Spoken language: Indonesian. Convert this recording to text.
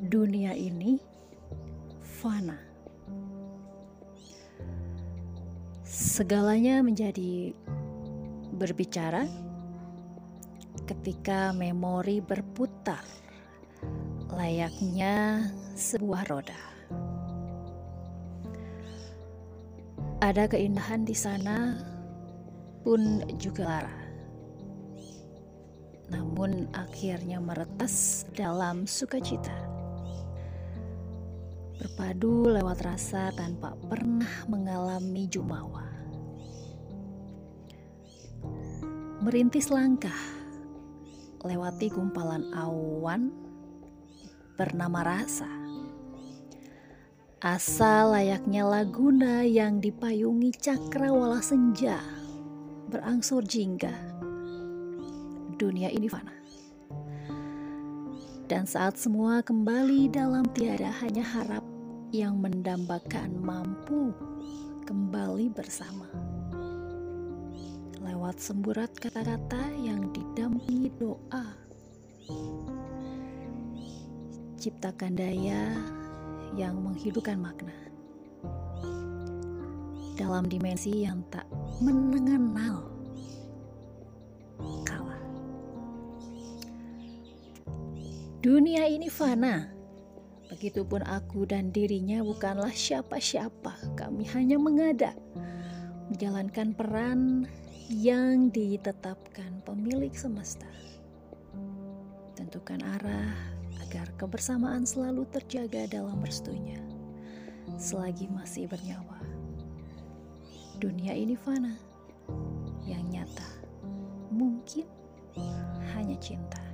dunia ini fana. Segalanya menjadi berbicara ketika memori berputar, layaknya sebuah roda. Ada keindahan di sana, pun juga lara namun akhirnya meretas dalam sukacita. Berpadu lewat rasa tanpa pernah mengalami jumawa. Merintis langkah, lewati gumpalan awan bernama rasa. Asa layaknya laguna yang dipayungi cakrawala senja, berangsur jingga dunia ini fana. Dan saat semua kembali dalam tiada hanya harap yang mendambakan mampu kembali bersama. Lewat semburat kata-kata yang didampingi doa. Ciptakan daya yang menghidupkan makna. Dalam dimensi yang tak mengenal Dunia ini fana. Begitupun aku dan dirinya bukanlah siapa-siapa. Kami hanya mengada, menjalankan peran yang ditetapkan pemilik semesta. Tentukan arah agar kebersamaan selalu terjaga dalam restunya selagi masih bernyawa. Dunia ini fana, yang nyata mungkin hanya cinta.